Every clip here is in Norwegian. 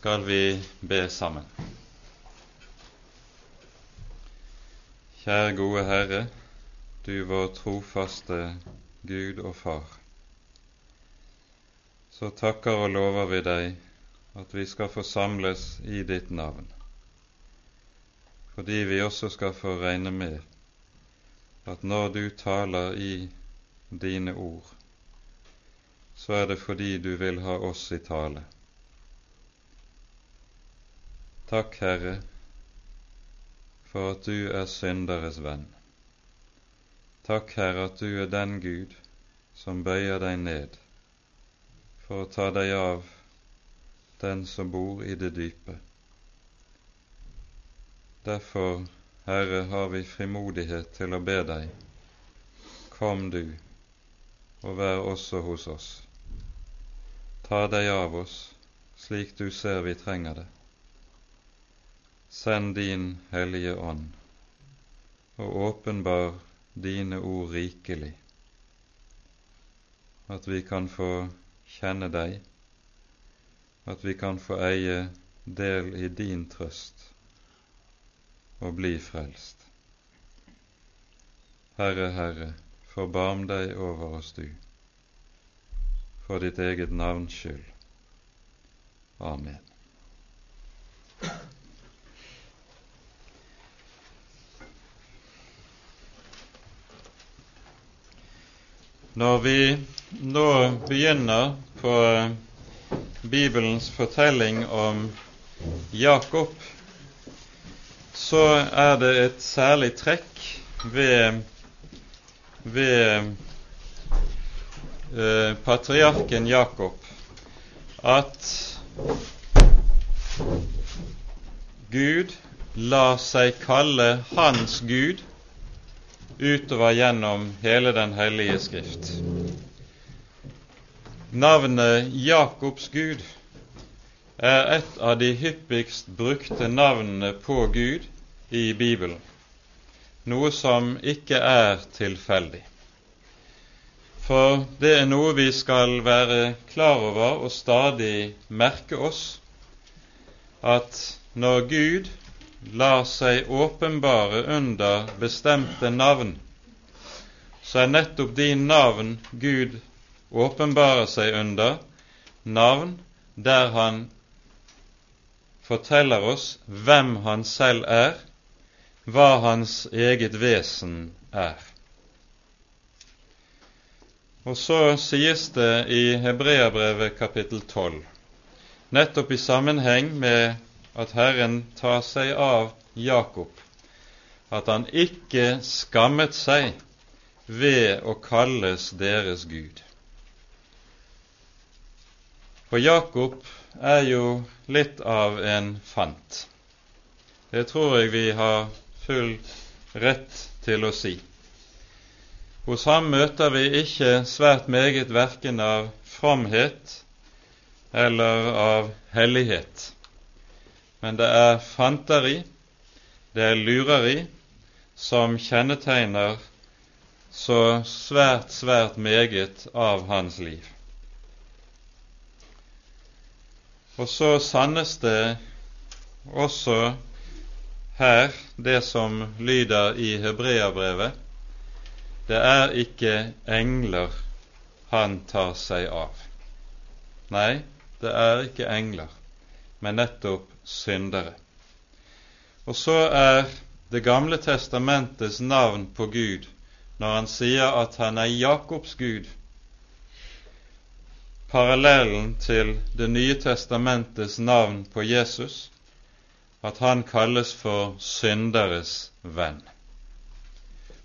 skal vi be sammen. Kjære gode Herre, du vår trofaste Gud og Far. Så takker og lover vi deg at vi skal få samles i ditt navn, fordi vi også skal få regne med at når du taler i dine ord, så er det fordi du vil ha oss i tale. Takk, Herre, for at du er synderes venn. Takk, Herre, at du er den Gud som bøyer deg ned for å ta deg av den som bor i det dype. Derfor, Herre, har vi frimodighet til å be deg, kom du og vær også hos oss. Ta deg av oss slik du ser vi trenger det. Send din Hellige Ånd og åpenbar dine ord rikelig, at vi kan få kjenne deg, at vi kan få eie del i din trøst og bli frelst. Herre, Herre, forbarm deg over oss, du, for ditt eget navns skyld. Amen. Når vi nå begynner på Bibelens fortelling om Jakob, så er det et særlig trekk ved, ved eh, patriarken Jakob at Gud lar seg kalle hans Gud utover gjennom hele Den hellige Skrift. Navnet Jakobs Gud er et av de hyppigst brukte navnene på Gud i Bibelen, noe som ikke er tilfeldig. For det er noe vi skal være klar over og stadig merke oss, at når Gud lar seg åpenbare under bestemte navn, så er nettopp de navn Gud åpenbarer seg under, navn der han forteller oss hvem han selv er, hva hans eget vesen er. Og så sies det i Hebreabrevet kapittel 12, nettopp i sammenheng med at Herren tar seg av Jakob, at han ikke skammet seg ved å kalles deres Gud. For Jakob er jo litt av en fant. Det tror jeg vi har full rett til å si. Hos ham møter vi ikke svært meget verken av fromhet eller av hellighet men det er fanteri, det er lureri, som kjennetegner så svært, svært meget av hans liv. Og så sannes det også her det som lyder i Hebreabrevet. Det er ikke engler han tar seg av. Nei, det er ikke engler, men nettopp syndere. Og så er Det gamle testamentets navn på Gud når han sier at han er Jakobs Gud, parallellen til Det nye testamentets navn på Jesus, at han kalles for synderes venn.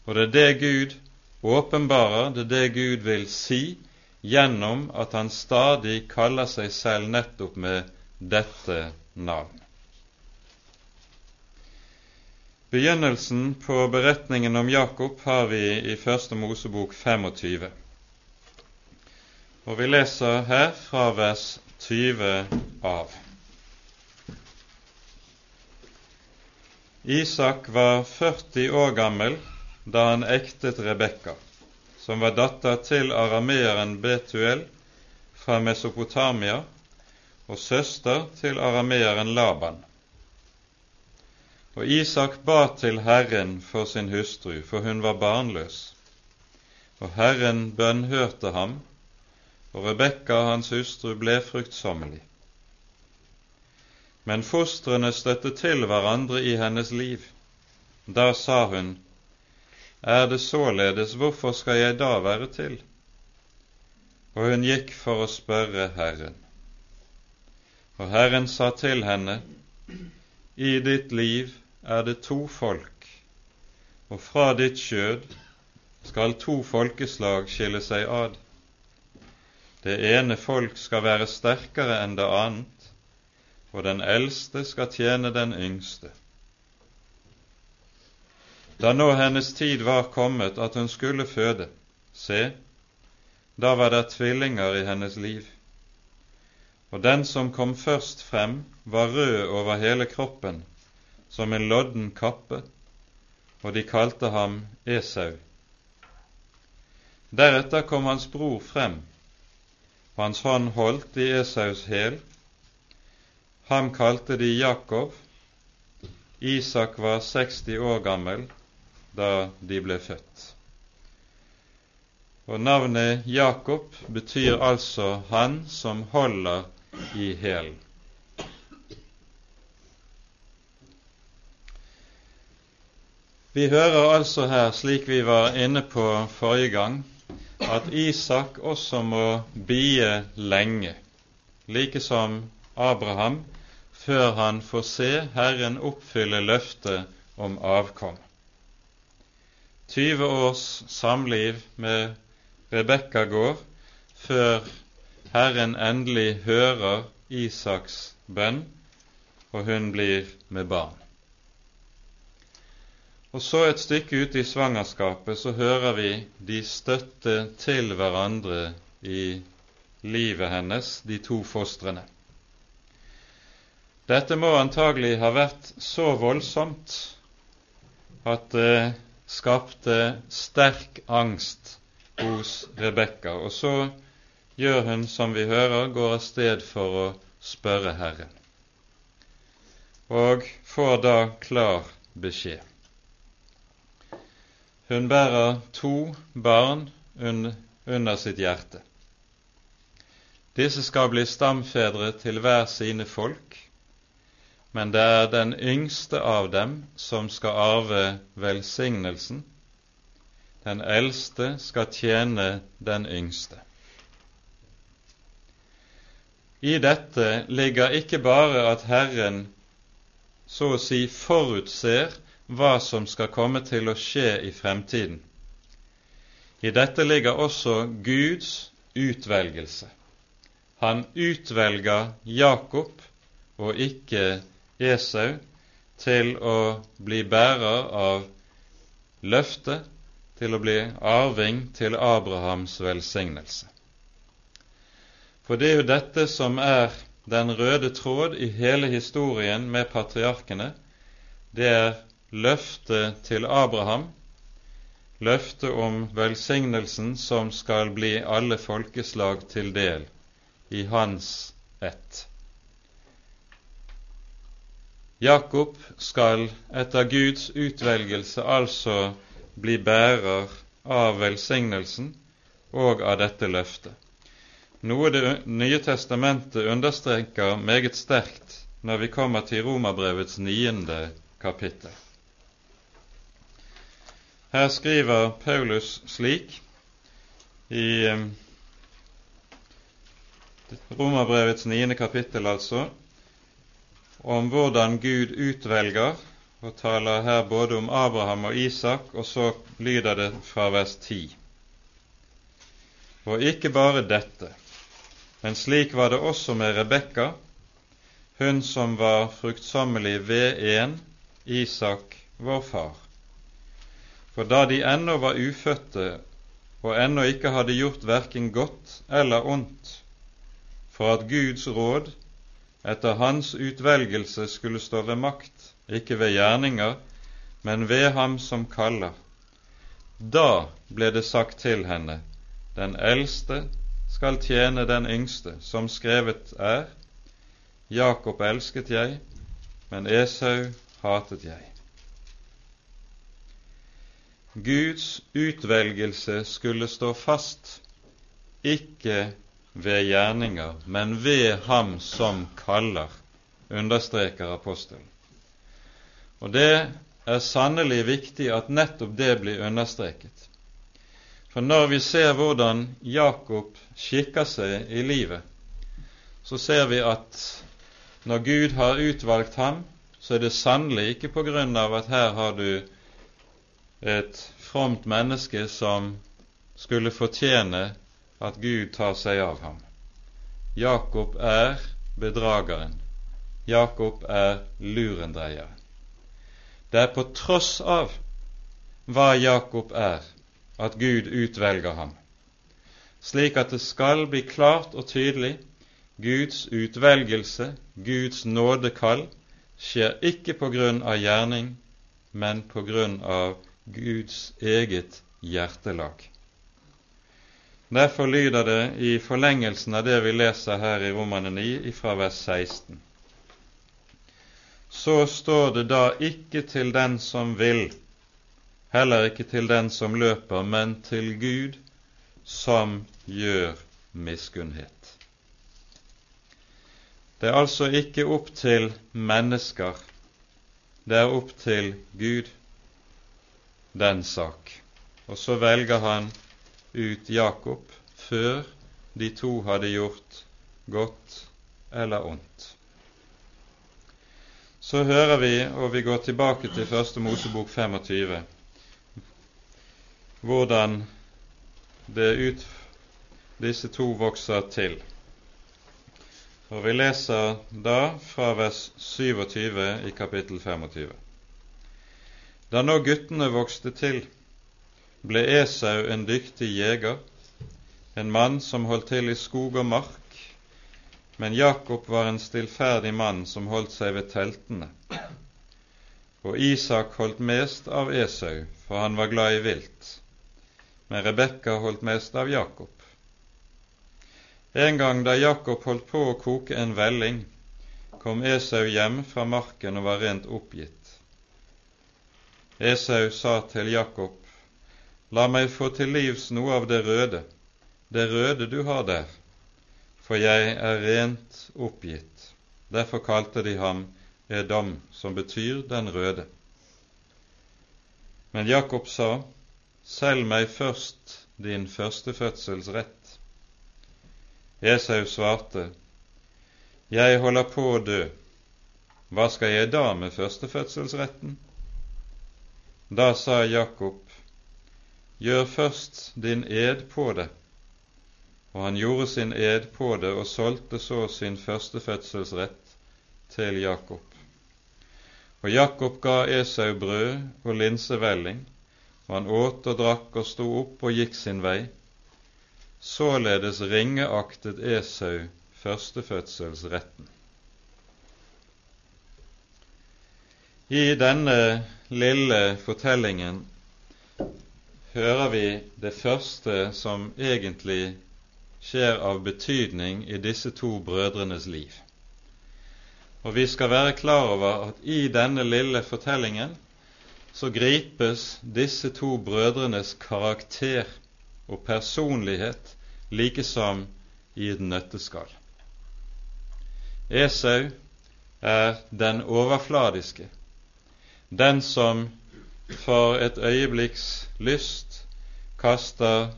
Og det er det Gud åpenbarer, det er det Gud vil si gjennom at han stadig kaller seg selv nettopp med dette navn. Begynnelsen på beretningen om Jakob har vi i Første Mosebok 25. Og vi leser her fra vers 20 av. Isak var 40 år gammel da han ektet Rebekka, som var datter til arameeren Betuel fra Mesopotamia, og søster til arameeren Laban. Og Isak ba til Herren for sin hustru, for hun var barnløs. Og Herren bønnhørte ham, og Rebekka, hans hustru, ble fruktsommelig. Men fostrene støtte til hverandre i hennes liv. Da sa hun, Er det således, hvorfor skal jeg da være til? Og hun gikk for å spørre Herren. Og Herren sa til henne, I ditt liv er det to folk, og fra ditt skjød skal to folkeslag skille seg ad. Det ene folk skal være sterkere enn det annet, og den eldste skal tjene den yngste. Da nå hennes tid var kommet at hun skulle føde, se, da var det tvillinger i hennes liv. Og den som kom først frem, var rød over hele kroppen, som en lodden kappe, og de kalte ham Esau. Deretter kom hans bror frem, og hans hånd holdt i Esaus hæl, Ham kalte de Jakob. Isak var 60 år gammel da de ble født. Og navnet Jakob betyr altså 'han som holder i hælen'. Vi hører altså her, slik vi var inne på forrige gang, at Isak også må bie lenge, like som Abraham før han får se Herren oppfylle løftet om avkom. 20 års samliv med Rebekka går før Herren endelig hører Isaks bønn, og hun blir med barn. Og så et stykke ute i svangerskapet så hører vi de støtte til hverandre i livet hennes, de to fostrene. Dette må antagelig ha vært så voldsomt at det skapte sterk angst hos Rebekka. Og så gjør hun som vi hører, går av sted for å spørre Herren, og får da klar beskjed. Hun bærer to barn under sitt hjerte. Disse skal bli stamfedre til hver sine folk, men det er den yngste av dem som skal arve velsignelsen. Den eldste skal tjene den yngste. I dette ligger ikke bare at Herren så å si forutser hva som skal komme til å skje i fremtiden. I dette ligger også Guds utvelgelse. Han utvelger Jakob og ikke Esau til å bli bærer av løftet, til å bli arving til Abrahams velsignelse. For det er jo dette som er den røde tråd i hele historien med patriarkene. Det er løftet til Abraham, løftet om velsignelsen som skal bli alle folkeslag til del i hans ett. Jakob skal etter Guds utvelgelse altså bli bærer av velsignelsen og av dette løftet, noe Det nye testamentet understreker meget sterkt når vi kommer til Romerbrevets niende kapittel. Her skriver Paulus slik i Romerbrevets niende kapittel, altså, om hvordan Gud utvelger, og taler her både om Abraham og Isak, og så lyder det fra vers 10. Og ikke bare dette, men slik var det også med Rebekka, hun som var fruktsommelig ved en, Isak, vår far. For da de ennå var ufødte og ennå ikke hadde gjort verken godt eller ondt, for at Guds råd etter hans utvelgelse skulle stå ved makt, ikke ved gjerninger, men ved ham som kaller. Da ble det sagt til henne, den eldste skal tjene den yngste, som skrevet er, Jakob elsket jeg, men Esau hatet jeg. Guds utvelgelse skulle stå fast, ikke ved gjerninger, men ved ham som kaller, understreker apostelen. Og det er sannelig viktig at nettopp det blir understreket. For når vi ser hvordan Jakob skikker seg i livet, så ser vi at når Gud har utvalgt ham, så er det sannelig ikke på grunn av at her har du et fromt menneske som skulle fortjene at Gud tar seg av ham. Jakob er bedrageren. Jakob er lurendreieren. Det er på tross av hva Jakob er, at Gud utvelger ham, slik at det skal bli klart og tydelig Guds utvelgelse, Guds nådekall, skjer ikke på grunn av gjerning, men på grunn av Guds eget hjertelag. Derfor lyder det i forlengelsen av det vi leser her i Romane 9 fra vers 16. Så står det da ikke til den som vil, heller ikke til den som løper, men til Gud som gjør miskunnhet. Det er altså ikke opp til mennesker, det er opp til Gud den sak. Og så velger han ut Jakob før de to hadde gjort godt eller ondt. Så hører vi, og vi går tilbake til Første Mosebok 25, hvordan ut, disse to vokser til. Og Vi leser da fra vers 27 i kapittel 25. Da nå guttene vokste til, ble Esau en dyktig jeger, en mann som holdt til i skog og mark, men Jakob var en stillferdig mann som holdt seg ved teltene. Og Isak holdt mest av Esau, for han var glad i vilt, men Rebekka holdt mest av Jakob. En gang da Jakob holdt på å koke en velling, kom Esau hjem fra marken og var rent oppgitt. Esau sa til Jakob, La meg få til livs noe av det røde, det røde du har der, for jeg er rent oppgitt. Derfor kalte de ham Edom, som betyr den røde. Men Jakob sa, Selg meg først din førstefødsels rett. Esau svarte, Jeg holder på å dø. Hva skal jeg da med førstefødselsretten? Da sa Jakob, gjør først din ed på det. Og han gjorde sin ed på det og solgte så sin førstefødselsrett til Jakob. Og Jakob ga Esau brød og linsevelling, og han åt og drakk og sto opp og gikk sin vei. Således ringeaktet Esau førstefødselsretten. I denne lille fortellingen hører vi det første som egentlig skjer av betydning i disse to brødrenes liv. Og vi skal være klar over at i denne lille fortellingen så gripes disse to brødrenes karakter og personlighet like som i et nøtteskall. Esau er den overfladiske, den som for et øyeblikks lyst kaster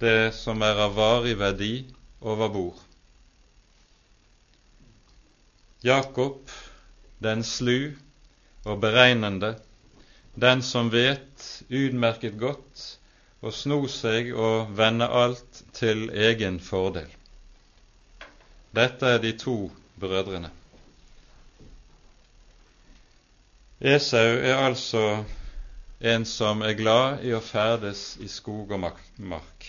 det som er av varig verdi, over bord. Jakob, den slu og beregnende, den som vet utmerket godt å sno seg og vende alt til egen fordel. Dette er de to brødrene. Esau er altså en som er glad i å ferdes i skog og mark.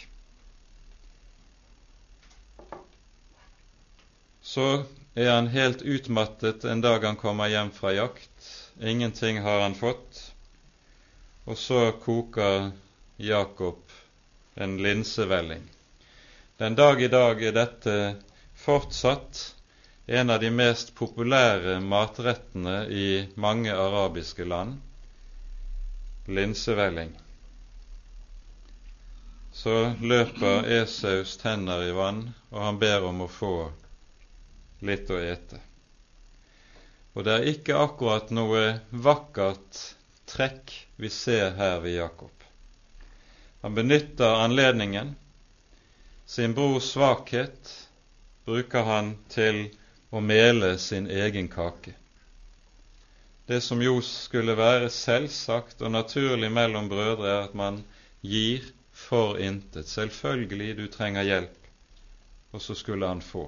Så er han helt utmattet en dag han kommer hjem fra jakt. Ingenting har han fått. Og så koker Jakob en linsevelling. Den dag i dag er dette fortsatt en av de mest populære matrettene i mange arabiske land, linsevelling. Så løper Esaus tenner i vann, og han ber om å få litt å ete. Og det er ikke akkurat noe vakkert trekk vi ser her ved Jakob. Han benytter anledningen. Sin brors svakhet bruker han til å mele sin egen kake. Det som jo skulle være selvsagt og naturlig mellom brødre, er at man gir for intet. Selvfølgelig, du trenger hjelp. Og så skulle han få.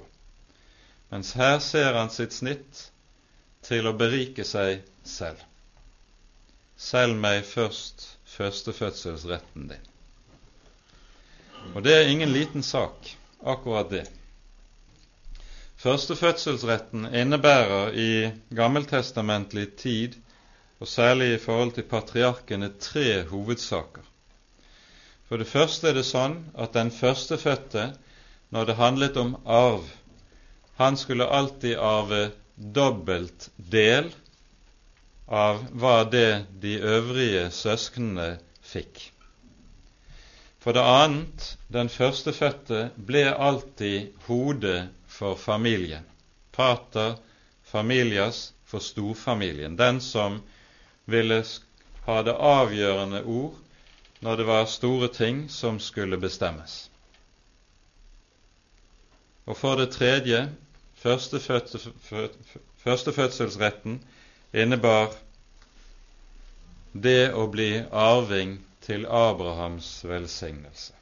Mens her ser han sitt snitt til å berike seg selv. Selg meg først førstefødselsretten din. Og det er ingen liten sak, akkurat det. Førstefødselsretten innebærer i gammeltestamentlig tid, og særlig i forhold til patriarkene, tre hovedsaker. For det første er det sånn at den førstefødte, når det handlet om arv, han skulle alltid arve dobbelt del av hva det de øvrige søsknene fikk. For det annet, den førstefødte ble alltid hodet for familien. Pater familias for storfamilien. Den som ville ha det avgjørende ord når det var store ting som skulle bestemmes. Og for det tredje, førstefødselsretten innebar det å bli arving til Abrahams velsignelse.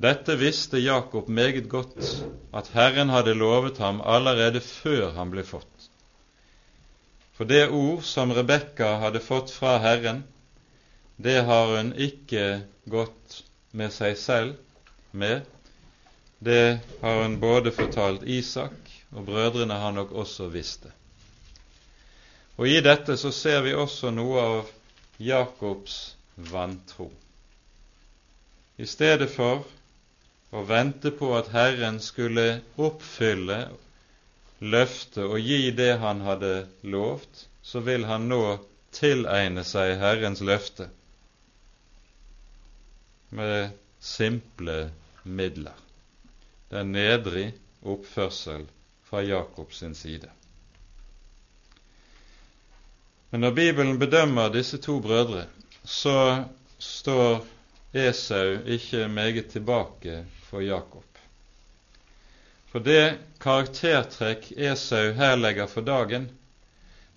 Dette visste Jakob meget godt at Herren hadde lovet ham allerede før han ble fått. For det ord som Rebekka hadde fått fra Herren, det har hun ikke gått med seg selv med. Det har hun både fortalt Isak, og brødrene har nok også visst det. Og I dette så ser vi også noe av Jakobs vantro. I stedet for å vente på at Herren skulle oppfylle løftet og gi det han hadde lovt, så vil han nå tilegne seg Herrens løfte med simple midler. Det er nedrig oppførsel fra Jakobs side. Men når Bibelen bedømmer disse to brødre, så står Esau ikke meget tilbake for Jakob. For det karaktertrekk Esau her legger for dagen,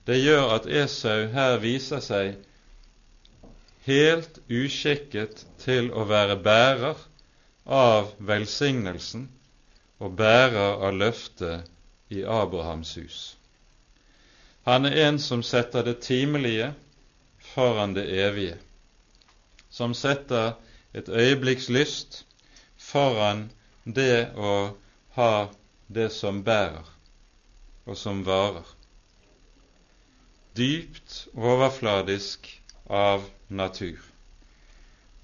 det gjør at Esau her viser seg helt uskikket til å være bærer av velsignelsen og bærer av løftet i Abrahams hus. Han er en som setter det timelige foran det evige, som setter et øyeblikks lyst foran det å ha det som bærer, og som varer. Dypt overfladisk av natur.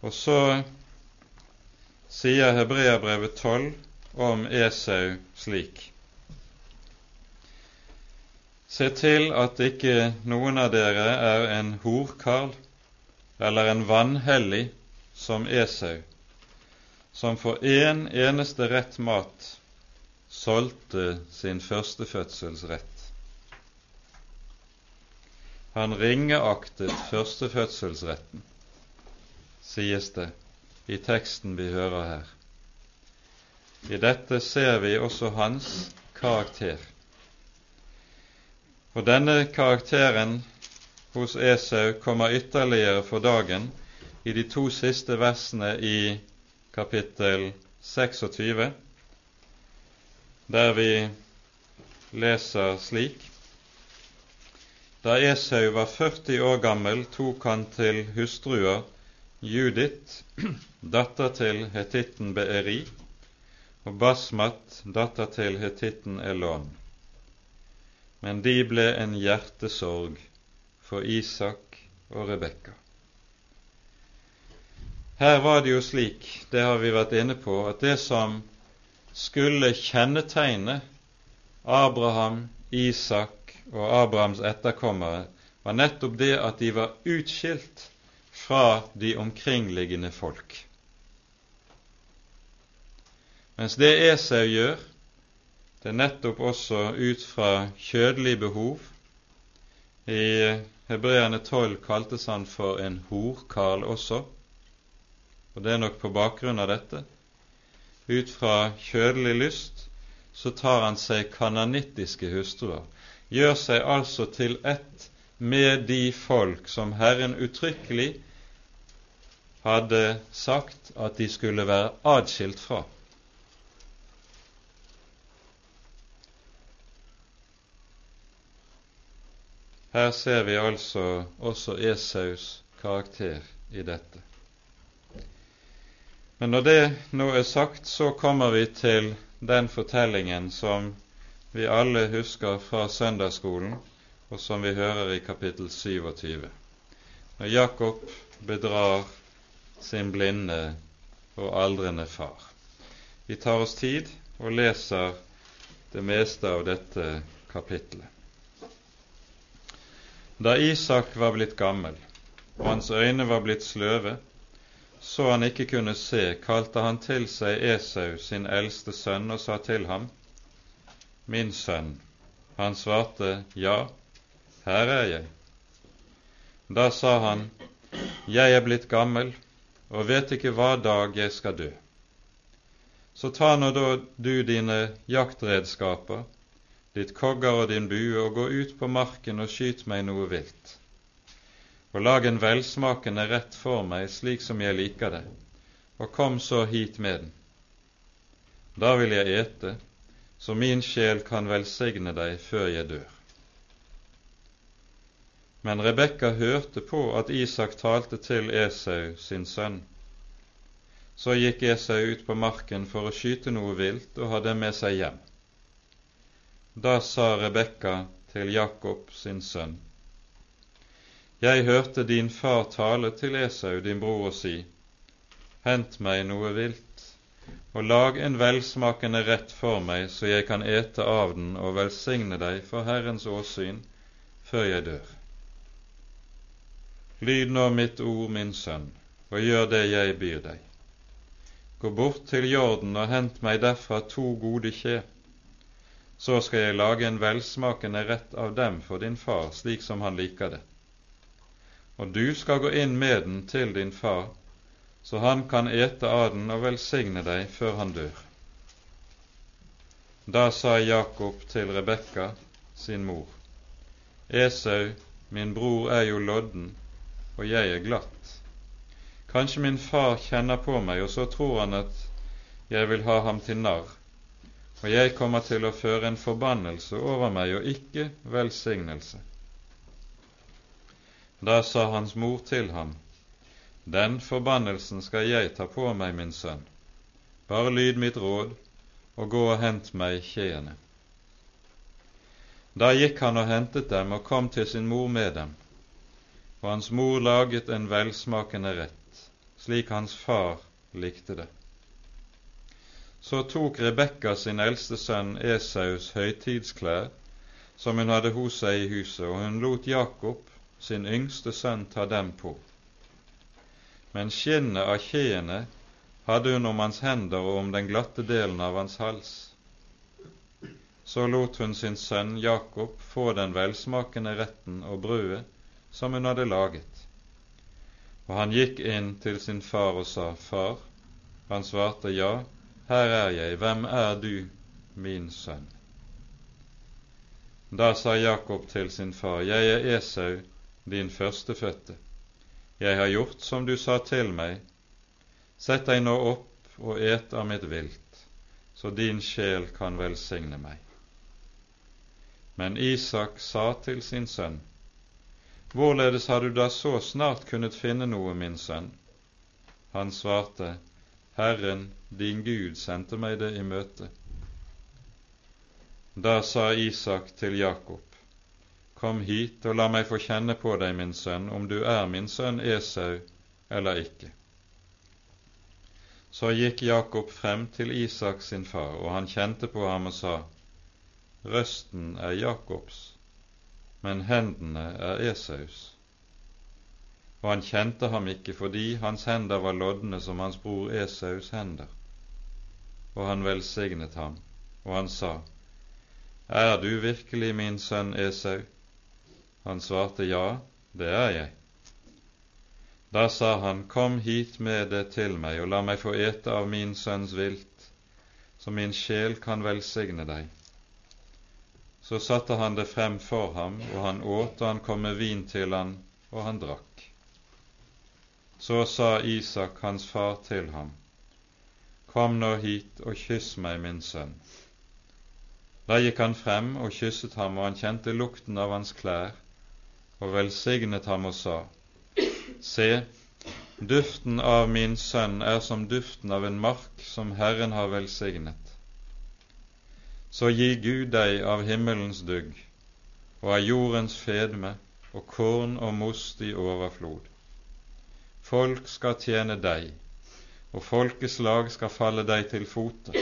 Og så sier Hebreabrevet 12 om Esau slik Se til at ikke noen av dere er en horkarl eller en vanhellig som Esau, som for én en eneste rett mat solgte sin førstefødselsrett. Han ringeaktet førstefødselsretten, sies det i teksten vi hører her. I dette ser vi også hans karakter. Og denne karakteren hos Esau kommer ytterligere for dagen i de to siste versene i kapittel 26, der vi leser slik Da Esau var 40 år gammel, tok han til hustruer Judith, datter til hetitten Beeri, og Basmat, datter til hetitten Elon men de ble en hjertesorg for Isak og Rebekka. Her var det jo slik, det har vi vært inne på, at det som skulle kjennetegne Abraham, Isak og Abrahams etterkommere, var nettopp det at de var utskilt fra de omkringliggende folk. Mens det Esau gjør, det er nettopp også ut fra kjødelig behov. I Hebreerne 12 kaltes han for en horkarl også, og det er nok på bakgrunn av dette. Ut fra kjødelig lyst så tar han seg kananittiske hustruer, gjør seg altså til ett med de folk som Herren uttrykkelig hadde sagt at de skulle være adskilt fra. Her ser vi altså også Esaus karakter i dette. Men når det nå er sagt, så kommer vi til den fortellingen som vi alle husker fra søndagsskolen, og som vi hører i kapittel 27, når Jakob bedrar sin blinde og aldrende far. Vi tar oss tid og leser det meste av dette kapittelet. Da Isak var blitt gammel og hans øyne var blitt sløve, så han ikke kunne se, kalte han til seg Esau, sin eldste sønn, og sa til ham, Min sønn. Han svarte, Ja, her er jeg. Da sa han, Jeg er blitt gammel og vet ikke hva dag jeg skal dø. Så ta nå da du dine jaktredskaper, ditt kogger og din bue, og gå ut på marken og skyt meg noe vilt og lag en velsmakende rett for meg slik som jeg liker det, og kom så hit med den. Da vil jeg ete, så min sjel kan velsigne deg før jeg dør. Men Rebekka hørte på at Isak talte til Esau, sin sønn. Så gikk Esau ut på marken for å skyte noe vilt og hadde med seg hjem. Da sa Rebekka til Jakob, sin sønn, jeg hørte din far tale til Esau, din bror, og si, Hent meg noe vilt, og lag en velsmakende rett for meg, så jeg kan ete av den og velsigne deg for Herrens åsyn før jeg dør. Lyd nå mitt ord, min sønn, og gjør det jeg byr deg. Gå bort til Jorden og hent meg derfra to gode kje. Så skal jeg lage en velsmakende rett av dem for din far, slik som han liker det og du skal gå inn med den til din far, så han kan ete av den og velsigne deg før han dør. Da sa Jakob til Rebekka, sin mor, Esau, min bror, er jo lodden, og jeg er glatt. Kanskje min far kjenner på meg, og så tror han at jeg vil ha ham til narr, og jeg kommer til å føre en forbannelse over meg og ikke velsignelse. Da sa hans mor til ham, Den forbannelsen skal jeg ta på meg, min sønn. Bare lyd mitt råd, og gå og hent meg kjeene. Da gikk han og hentet dem og kom til sin mor med dem, og hans mor laget en velsmakende rett, slik hans far likte det. Så tok Rebekka sin eldste sønn Esaus høytidsklær, som hun hadde hos seg i huset, og hun lot Jakob sin yngste sønn ta dem på. Men skinnet av kjeene hadde hun om hans hender og om den glatte delen av hans hals. Så lot hun sin sønn Jakob få den velsmakende retten og brødet som hun hadde laget. Og han gikk inn til sin far og sa, Far, han svarte, Ja, her er jeg, hvem er du, min sønn? Da sa Jakob til sin far, Jeg er Esau, din førstefødte. Jeg har gjort som du sa til meg. Sett deg nå opp og et av mitt vilt, så din sjel kan velsigne meg. Men Isak sa til sin sønn, Hvorledes har du da så snart kunnet finne noe, min sønn? Han svarte, Herren, din Gud, sendte meg det i møte. Da sa Isak til Jakob, Kom hit og la meg få kjenne på deg, min sønn, om du er min sønn Esau eller ikke. Så gikk Jakob frem til Isak sin far, og han kjente på ham og sa:" Røsten er Jakobs, men hendene er Esaus. Og han kjente ham ikke fordi hans hender var lodne som hans bror Esaus hender. Og han velsignet ham, og han sa:" Er du virkelig min sønn Esau? Han svarte, Ja, det er jeg. Da sa han, Kom hit med det til meg, og la meg få ete av min sønns vilt, så min sjel kan velsigne deg. Så satte han det frem for ham, og han åt, og han kom med vin til han, og han drakk. Så sa Isak, hans far, til ham, Kom nå hit og kyss meg, min sønn. Da gikk han frem og kysset ham, og han kjente lukten av hans klær, og velsignet ham og sa:" Se, duften av min sønn er som duften av en mark som Herren har velsignet. Så gi Gud deg av himmelens dugg og av jordens fedme og korn og most i overflod. Folk skal tjene deg, og folkeslag skal falle deg til fote.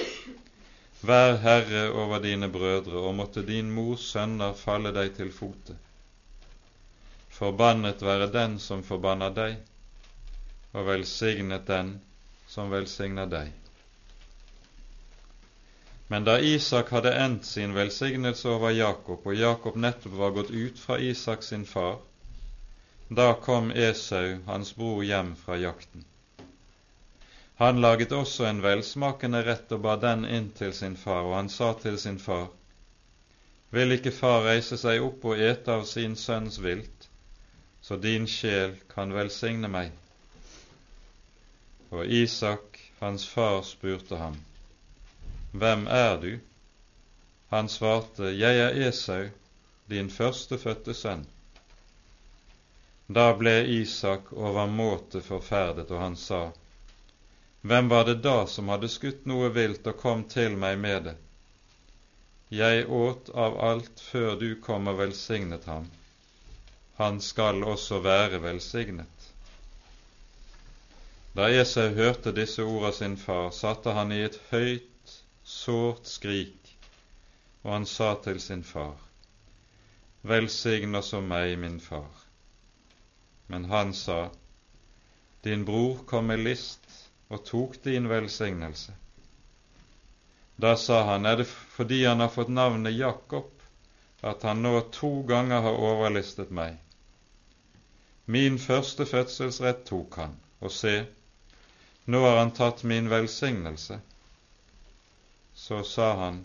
Vær herre over dine brødre, og måtte din mors sønner falle deg til fote. Forbannet være den som forbanner deg, og velsignet den som velsigner deg. Men da Isak hadde endt sin velsignelse over Jakob, og Jakob nettopp var gått ut fra Isak sin far, da kom Esau, hans bror, hjem fra jakten. Han laget også en velsmakende rett og bar den inn til sin far, og han sa til sin far, Vil ikke far reise seg opp og ete av sin sønns vilt? Så din sjel kan velsigne meg. Og Isak, hans far, spurte ham, Hvem er du? Han svarte, Jeg er Esau, din førstefødte sønn. Da ble Isak overmåte forferdet, og han sa, Hvem var det da som hadde skutt noe vilt og kom til meg med det? Jeg åt av alt før du kom og velsignet ham han skal også være velsignet. Da Esau hørte disse ord av sin far, satte han i et høyt, sårt skrik, og han sa til sin far, Velsign også meg, min far. Men han sa, Din bror kom med list og tok din velsignelse. Da sa han, er det fordi han har fått navnet Jakob, at han nå to ganger har overlistet meg? Min første fødselsrett tok han, og se, nå har han tatt min velsignelse. Så sa han,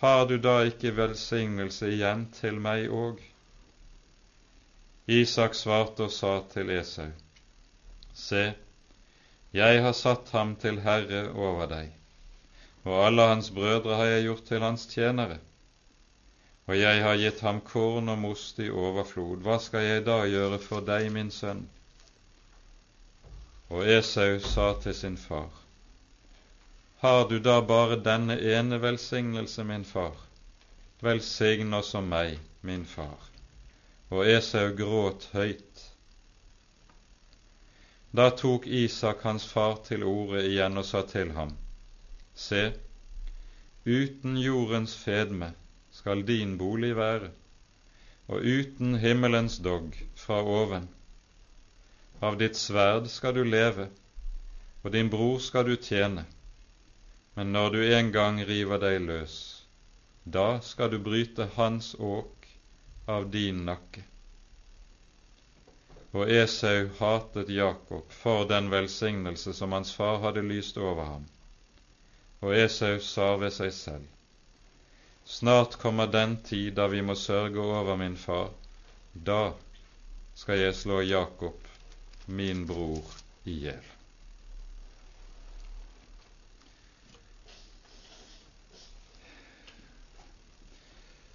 Har du da ikke velsignelse igjen til meg òg? Isak svarte og sa til Esau, Se, jeg har satt ham til herre over deg, og alle hans brødre har jeg gjort til hans tjenere og jeg har gitt ham korn og most i overflod, hva skal jeg da gjøre for deg, min sønn? Og Esau sa til sin far, Har du da bare denne ene velsignelse, min far? Velsign også meg, min far. Og Esau gråt høyt. Da tok Isak hans far til orde igjen og sa til ham, Se, uten jordens fedme skal din bolig være, og uten himmelens dogg fra oven. Av ditt sverd skal du leve, og din bror skal du tjene. Men når du en gang river deg løs, da skal du bryte hans åk av din nakke. Og Esau hatet Jakob for den velsignelse som hans far hadde lyst over ham. Og Esau sa ved seg selv, Snart kommer den tid da vi må sørge over min far. Da skal jeg slå Jakob, min bror, i hjel.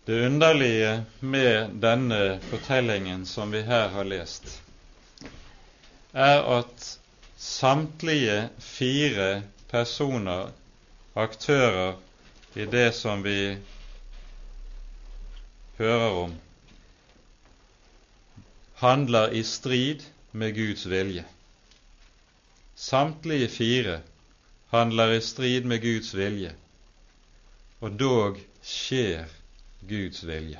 Det underlige med denne fortellingen som vi her har lest, er at samtlige fire personer, aktører i det som vi hører om, handler i strid med Guds vilje. Samtlige fire handler i strid med Guds vilje, og dog skjer Guds vilje.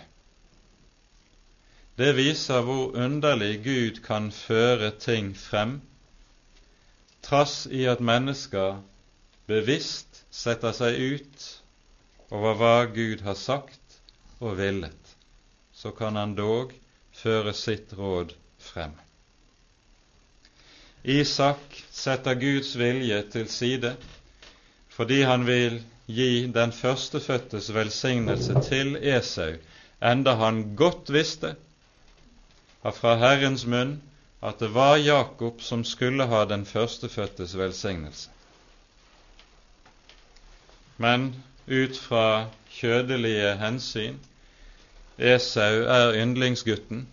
Det viser hvor underlig Gud kan føre ting frem, trass i at mennesker bevisst setter seg ut over hva Gud har sagt og villet, så kan han dog føre sitt råd frem. Isak setter Guds vilje til side fordi han vil gi den førstefødtes velsignelse til Esau, enda han godt visste fra Herrens munn at det var Jakob som skulle ha den førstefødtes velsignelse. Men ut fra kjødelige hensyn Esau er yndlingsgutten,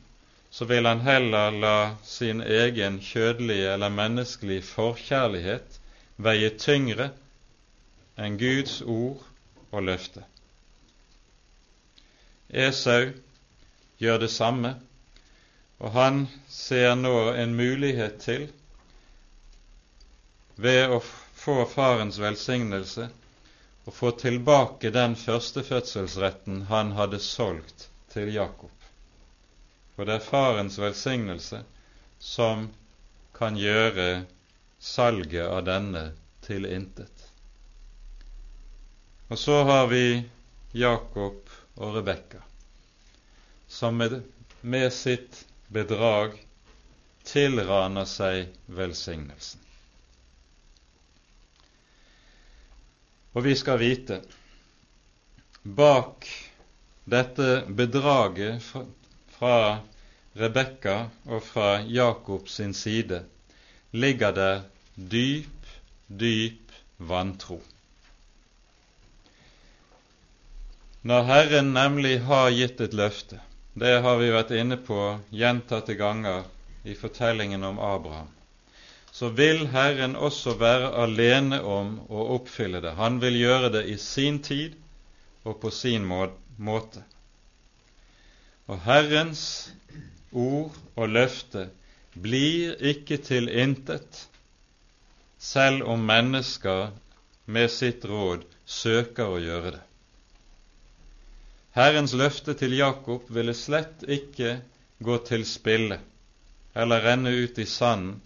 så vil han heller la sin egen kjødelige eller menneskelige forkjærlighet veie tyngre enn Guds ord og løfte. Esau gjør det samme, og han ser nå en mulighet til, ved å få farens velsignelse, å få tilbake den førstefødselsretten han hadde solgt til Jakob. For det er farens velsignelse som kan gjøre salget av denne til intet. Og så har vi Jakob og Rebekka, som med, med sitt bedrag tilraner seg velsignelsen. Og vi skal vite bak dette bedraget fra, Rebekka og fra Jakob sin side ligger der dyp, dyp vantro. Når Herren nemlig har gitt et løfte, det har vi vært inne på gjentatte ganger i fortellingen om Abraham. Så vil Herren også være alene om å oppfylle det. Han vil gjøre det i sin tid og på sin måte. Og Herrens ord og løfte blir ikke til intet selv om mennesker med sitt råd søker å gjøre det. Herrens løfte til Jakob ville slett ikke gå til spille eller renne ut i sanden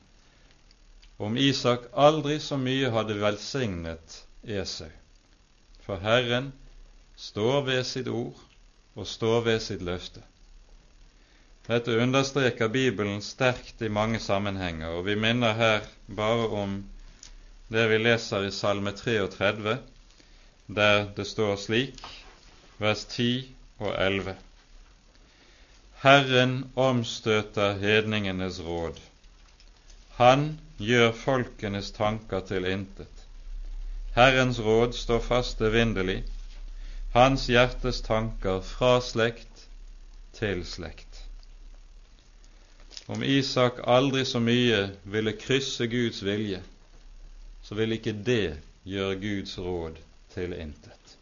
om Isak aldri så mye hadde velsignet Esau. For Herren står ved sitt ord og står ved sitt løfte. Dette understreker Bibelen sterkt i mange sammenhenger, og vi minner her bare om det vi leser i Salme 33, der det står slik vers 10 og 11. Herren omstøter hedningenes råd. Han gjør folkenes tanker til intet. Herrens råd står fast evinnelig, hans hjertes tanker fra slekt til slekt. Om Isak aldri så mye ville krysse Guds vilje, så ville ikke det gjøre Guds råd til intet.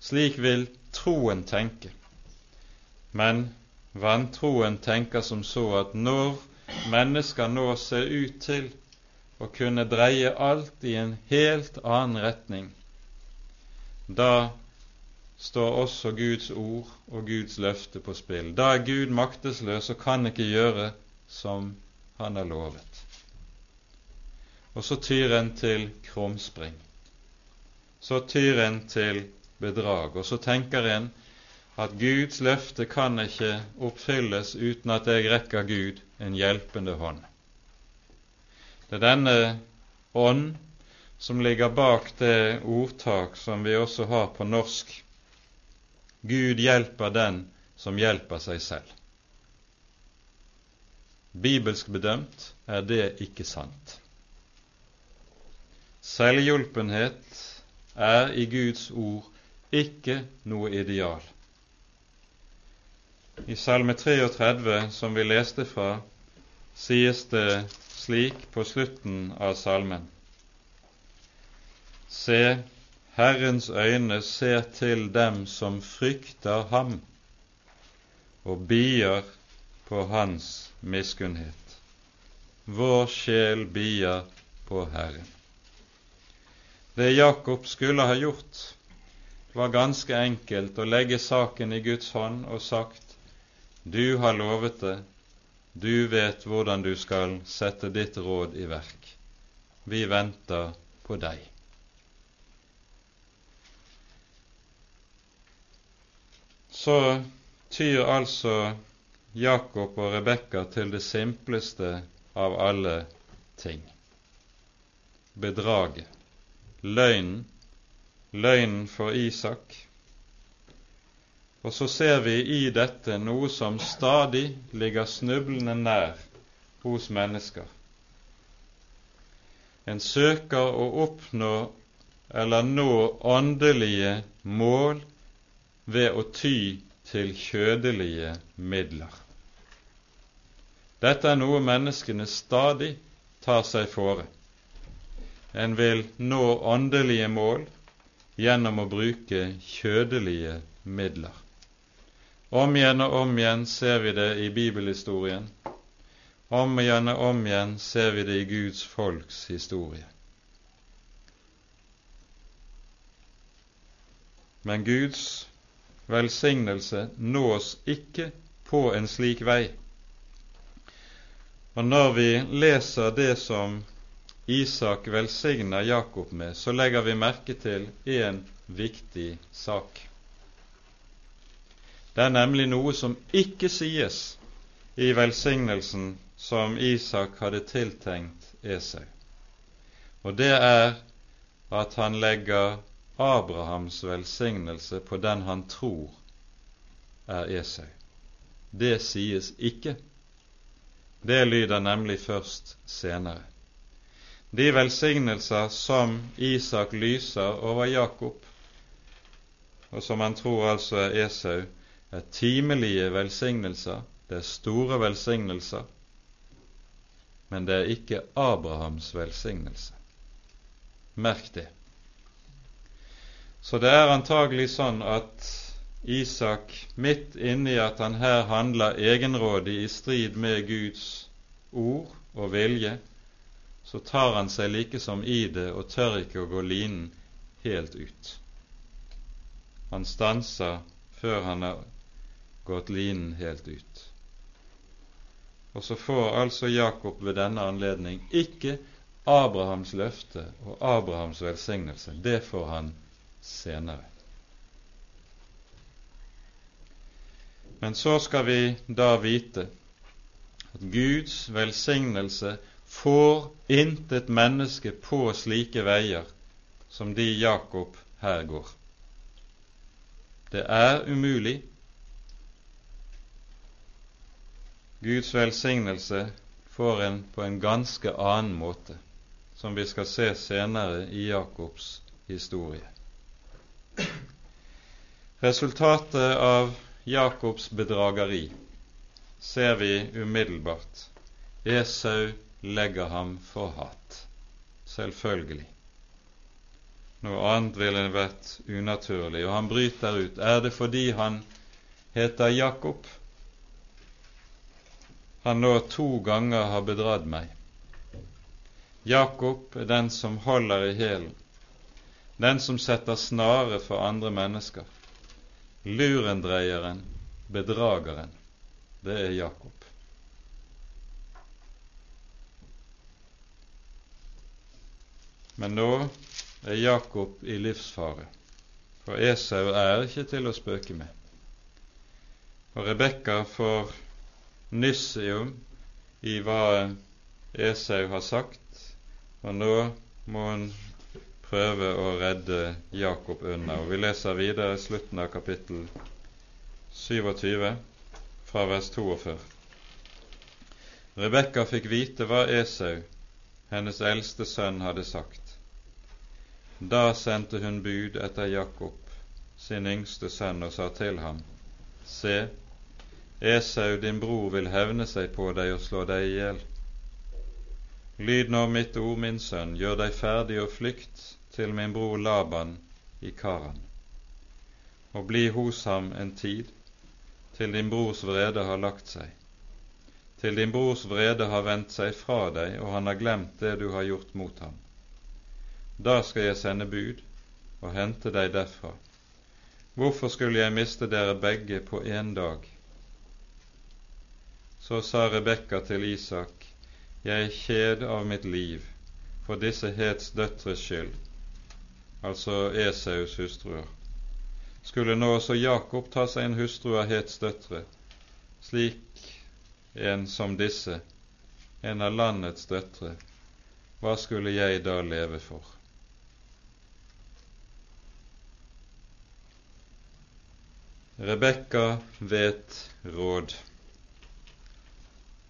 Slik vil troen tenke. Men vantroen tenker som så at når mennesker nå ser ut til å kunne dreie alt i en helt annen retning, da står også Guds ord og Guds løfte på spill. Da er Gud maktesløs og kan ikke gjøre som han har lovet. Og så tyr en til krumspring. Så tyr en til bedrag. Og så tenker en at Guds løfte kan ikke oppfylles uten at jeg rekker Gud en hjelpende hånd. Det er denne ånd som ligger bak det ordtak som vi også har på norsk. Gud hjelper den som hjelper seg selv. Bibelsk bedømt er det ikke sant. Selvhjulpenhet er i Guds ord ikke noe ideal. I Salme 33, som vi leste fra, sies det slik på slutten av salmen. Se, Herrens øyne ser til dem som frykter ham, og bier på hans miskunnhet. Vår sjel bier på Herren. Det Jakob skulle ha gjort, var ganske enkelt å legge saken i Guds hånd og sagt du har lovet det, du vet hvordan du skal sette ditt råd i verk. Vi venter på deg. Så tyr altså Jakob og Rebekka til det simpleste av alle ting bedraget, løgnen, løgnen for Isak. Og så ser vi i dette noe som stadig ligger snublende nær hos mennesker. En søker å oppnå eller nå åndelige mål ved å ty til kjødelige midler. Dette er noe menneskene stadig tar seg fore. En vil nå åndelige mål gjennom å bruke kjødelige midler. Om igjen og om igjen ser vi det i bibelhistorien. Om igjen og om igjen ser vi det i Guds folks historie. Men Guds velsignelse nås ikke på en slik vei. Og når vi leser det som Isak velsigner Jakob med, så legger vi merke til én viktig sak. Det er nemlig noe som ikke sies i velsignelsen som Isak hadde tiltenkt Esau. Og det er at han legger Abrahams velsignelse på den han tror er Esau. Det sies ikke. Det lyder nemlig først senere. De velsignelser som Isak lyser over Jakob, og som han tror altså er Esau, er timelige velsignelser, det er store velsignelser, men det er ikke Abrahams velsignelse. Merk det. Så det er antagelig sånn at Isak, midt inni at han her handler egenrådig i strid med Guds ord og vilje, så tar han seg likesom i det og tør ikke å gå linen helt ut. Han stanser før han har gått linen helt ut. Og så får altså Jakob ved denne anledning ikke Abrahams løfte og Abrahams velsignelse. Det får han senere. Men så skal vi da vite at Guds velsignelse får intet menneske på slike veier som de Jakob her går. Det er umulig. Guds velsignelse får en på en ganske annen måte, som vi skal se senere i Jakobs historie. Resultatet av Jakobs bedrageri ser vi umiddelbart. Esau legger ham for hat. Selvfølgelig. Noe annet ville vært unaturlig. Og han bryter ut. Er det fordi han heter Jakob? Han nå to ganger har bedratt meg. Jakob er den som holder i hælen, den som setter snare for andre mennesker. Lurendreieren, bedrageren, det er Jakob. Men nå er Jakob i livsfare, for Esau er ikke til å spøke med. Og Rebekka får nyss i hva Esau har sagt, og nå må hun prøve å redde Jakob unna. Og Vi leser videre slutten av kapittel 27 fra vers 42. Rebekka fikk vite hva Esau, hennes eldste sønn, hadde sagt. Da sendte hun bud etter Jakob, sin yngste sønn, og sa til ham, Se, Esau, din bror, vil hevne seg på deg og slå deg i hjel. Lyd nå mitt ord, min sønn, gjør deg ferdig og flykt til min bror Laban i Karan, og bli hos ham en tid, til din brors vrede har lagt seg, til din brors vrede har vendt seg fra deg, og han har glemt det du har gjort mot ham. Da skal jeg sende bud og hente deg derfra. Hvorfor skulle jeg miste dere begge på én dag? Så sa Rebekka til Isak, jeg er kjed av mitt liv for disse hets døtres skyld, altså Esaus hustruer. Skulle nå også Jakob ta seg en hustru av hets døtre, slik en som disse, en av landets døtre, hva skulle jeg da leve for? Rebekka vet råd.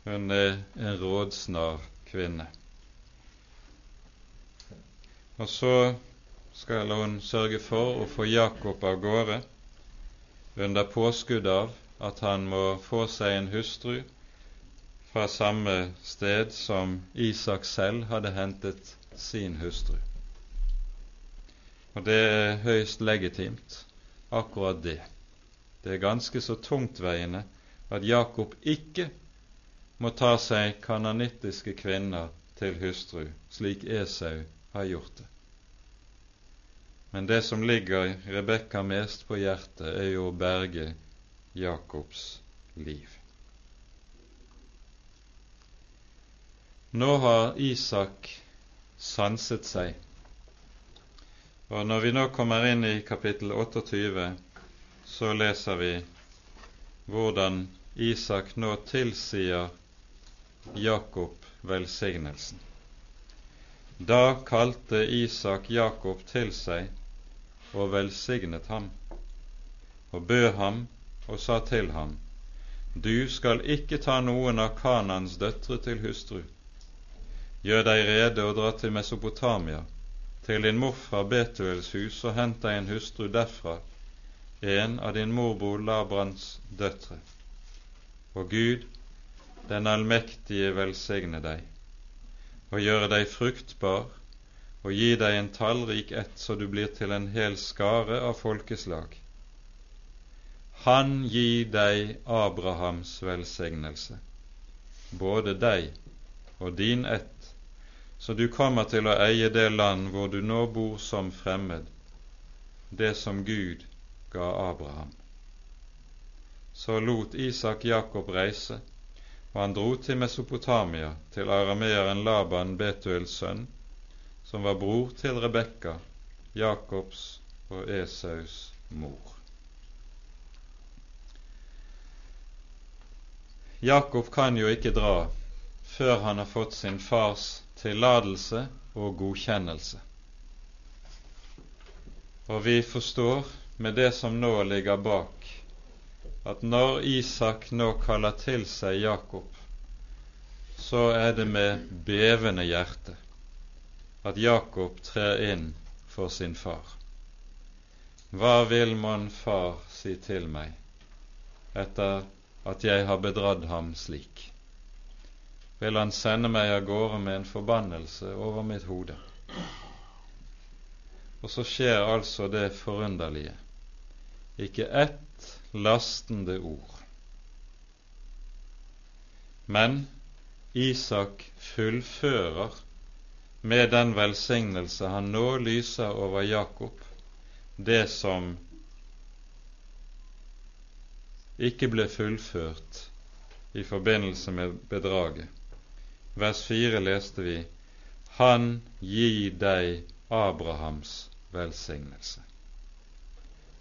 Hun er en rådsnar kvinne. Og så skal hun sørge for å få Jakob av gårde under påskudd av at han må få seg en hustru fra samme sted som Isak selv hadde hentet sin hustru. Og det er høyst legitimt, akkurat det. Det er ganske så tungtveiende at Jakob ikke må ta seg kananittiske kvinner til hustru, slik Esau har gjort det. Men det som ligger Rebekka mest på hjertet, er jo å berge Jakobs liv. Nå har Isak sanset seg. Og Når vi nå kommer inn i kapittel 28, så leser vi hvordan Isak nå tilsier Jakob velsignelsen. Da kalte Isak Jakob til seg og velsignet ham, og bød ham og sa til ham, Du skal ikke ta noen av Kanans døtre til hustru. Gjør deg rede og dra til Mesopotamia, til din morfar Betuels hus, og hent deg en hustru derfra, en av din morbror Labrans døtre. Og Gud, den allmektige, velsigne deg, og gjøre deg fruktbar, og gi deg en tallrik ett, så du blir til en hel skare av folkeslag. Han gi deg Abrahams velsignelse, både deg og din ett, så du kommer til å eie det land hvor du nå bor som fremmed, det som Gud ga Abraham. Så lot Isak Jakob reise, og han dro til Mesopotamia, til arameeren Laban, Betuels sønn, som var bror til Rebekka, Jakobs og Esaus mor. Jakob kan jo ikke dra før han har fått sin fars tillatelse og godkjennelse. Og vi forstår med det som nå ligger bak, at når Isak nå kaller til seg Jakob, så er det med bevende hjerte at Jakob trer inn for sin far. Hva vil mon far si til meg etter at jeg har bedratt ham slik? vil han sende meg av gårde med en forbannelse over mitt hode. Og så skjer altså det forunderlige. Ikke ett lastende ord. Men Isak fullfører med den velsignelse han nå lyser over Jakob, det som ikke ble fullført i forbindelse med bedraget vers 4 leste vi Han gi deg Abrahams velsignelse.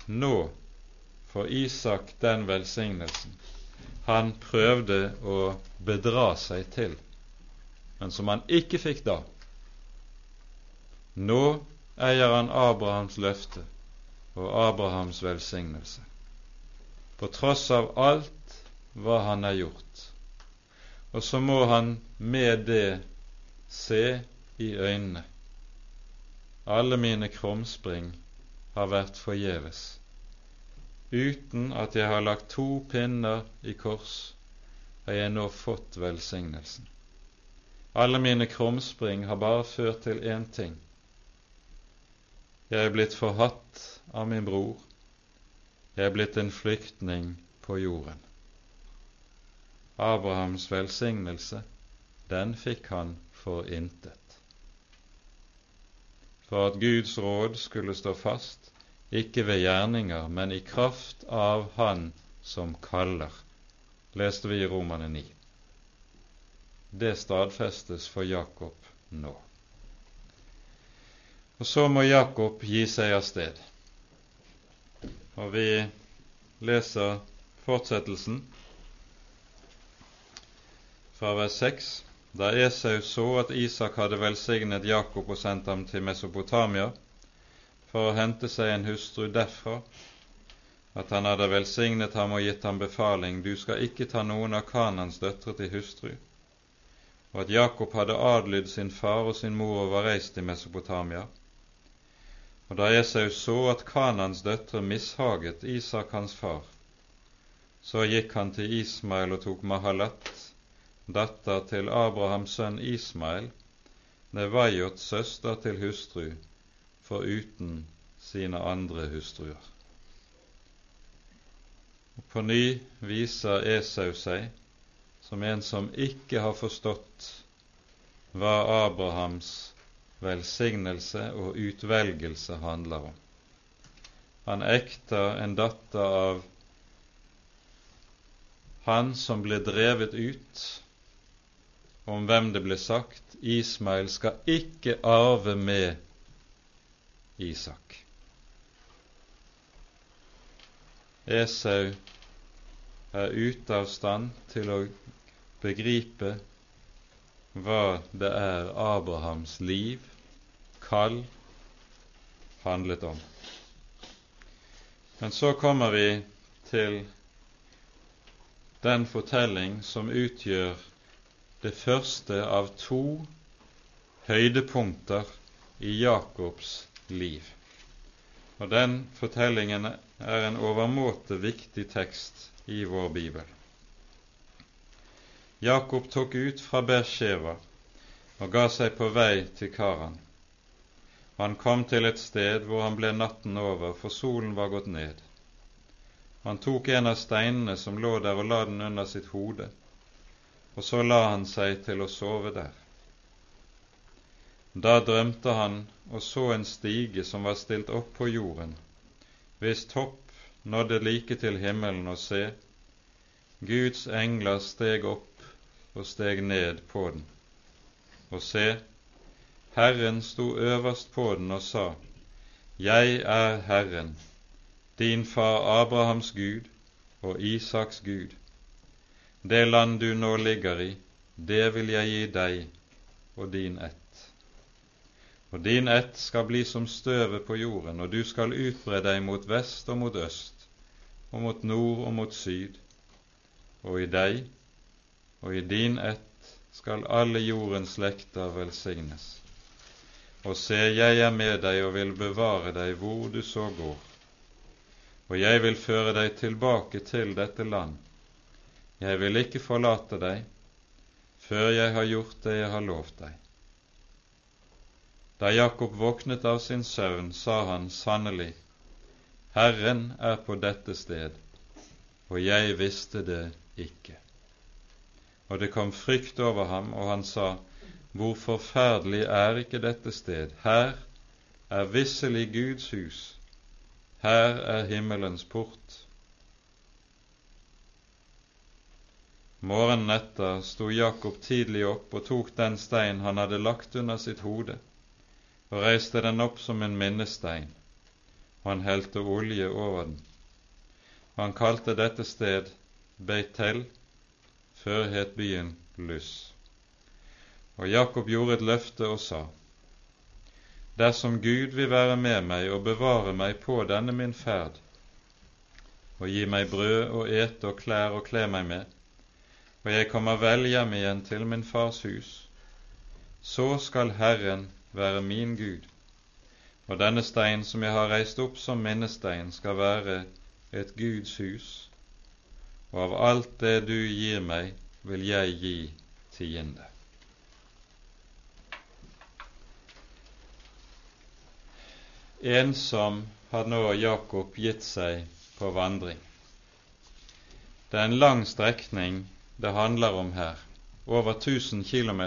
Nå får Isak den velsignelsen han prøvde å bedra seg til, men som han ikke fikk da. Nå eier han Abrahams løfte og Abrahams velsignelse, på tross av alt hva han har gjort og så må han med det se i øynene. Alle mine krumspring har vært forgjeves. Uten at jeg har lagt to pinner i kors, har jeg nå fått velsignelsen. Alle mine krumspring har bare ført til én ting. Jeg er blitt forhatt av min bror. Jeg er blitt en flyktning på jorden. Abrahams velsignelse, den fikk han for intet. For at Guds råd skulle stå fast, ikke ved gjerninger, men i kraft av Han som kaller, leste vi i Romane 9. Det stadfestes for Jakob nå. Og så må Jakob gi seg av sted. Og vi leser fortsettelsen fra vers 6. Da Esau så at Isak hadde velsignet Jakob og sendt ham til Mesopotamia for å hente seg en hustru derfra, at han hadde velsignet ham og gitt ham befaling, du skal ikke ta noen av Kanans døtre til hustru, og at Jakob hadde adlydd sin far og sin mor og var reist til Mesopotamia, og da Esau så at Kanans døtre mishaget Isak hans far, så gikk han til Ismael og tok Mahalat, datter til Abrahams sønn Ismael, Nevajots søster til hustru, foruten sine andre hustruer. Og På ny viser Esau seg som en som ikke har forstått hva Abrahams velsignelse og utvelgelse handler om. Han ekter en datter av han som ble drevet ut, om hvem det ble sagt Ismail skal ikke arve med Isak. Esau er ute av stand til å begripe hva det er Abrahams liv kall handlet om. Men så kommer vi til den fortelling som utgjør det første av to høydepunkter i Jakobs liv. Og den fortellingen er en overmåte viktig tekst i vår bibel. Jakob tok ut fra Bersheva og ga seg på vei til Karan. Han kom til et sted hvor han ble natten over, for solen var gått ned. Han tok en av steinene som lå der, og la den under sitt hode, og så la han seg til å sove der. Da drømte han og så en stige som var stilt opp på jorden, hvis topp nådde like til himmelen, og se, Guds engler steg opp og steg ned på den. Og se, Herren sto øverst på den og sa, Jeg er Herren, din far Abrahams Gud og Isaks Gud. Det land du nå ligger i, det vil jeg gi deg og din ett. Og din ett skal bli som støvet på jorden, og du skal utbre deg mot vest og mot øst, og mot nord og mot syd. Og i deg og i din ett skal alle jordens slekter velsignes. Og se, jeg er med deg og vil bevare deg hvor du så går. Og jeg vil føre deg tilbake til dette land. Jeg vil ikke forlate deg før jeg har gjort det jeg har lovt deg. Da Jakob våknet av sin søvn, sa han sannelig, Herren er på dette sted, og jeg visste det ikke. Og det kom frykt over ham, og han sa, hvor forferdelig er ikke dette sted? Her er visselig Guds hus. Her er himmelens port. Morgenen etter sto Jakob tidlig opp og tok den stein han hadde lagt under sitt hode, og reiste den opp som en minnestein, og han helte olje over den. Han kalte dette sted Beitel, før het byen Luss. Og Jakob gjorde et løfte og sa:" Dersom Gud vil være med meg og bevare meg på denne min ferd, og gi meg brød og ete og klær og kle meg med, og jeg kommer vel hjem igjen til min fars hus, så skal Herren være min Gud, og denne stein som jeg har reist opp som minnestein, skal være et Guds hus, og av alt det du gir meg, vil jeg gi tiende. Ensom har nå Jakob gitt seg på vandring. Det er en lang strekning det handler om her. Over 1000 km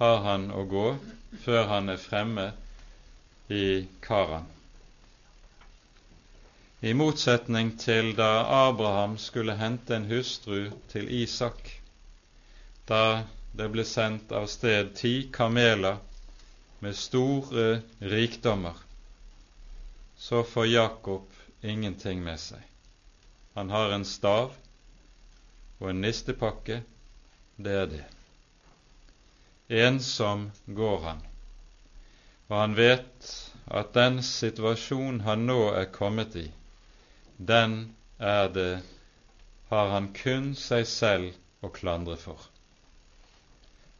har han å gå før han er fremme i Karan. I motsetning til da Abraham skulle hente en hustru til Isak, da det ble sendt av sted ti kameler med store rikdommer, så får Jakob ingenting med seg. Han har en stav og en nistepakke. Det er det. Ensom går han, og han vet at den situasjonen han nå er kommet i, den er det har han kun seg selv å klandre for.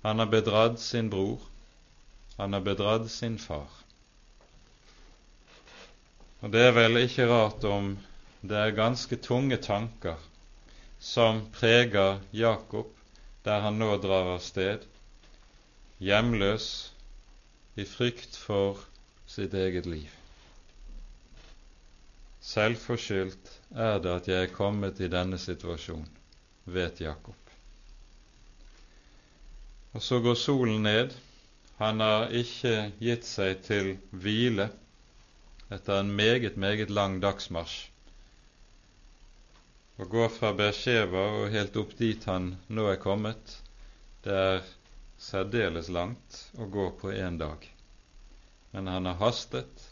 Han har bedratt sin bror, han har bedratt sin far. Og det er vel ikke rart om det er ganske tunge tanker som preger Jakob der han nå drar av sted, hjemløs, i frykt for sitt eget liv. Selvforskyldt er det at jeg er kommet i denne situasjonen, vet Jakob. Og så går solen ned. Han har ikke gitt seg til hvile etter en meget, meget lang dagsmarsj å gå fra Beersheva og helt opp dit han nå er kommet, det er særdeles langt å gå på én dag. Men han har hastet.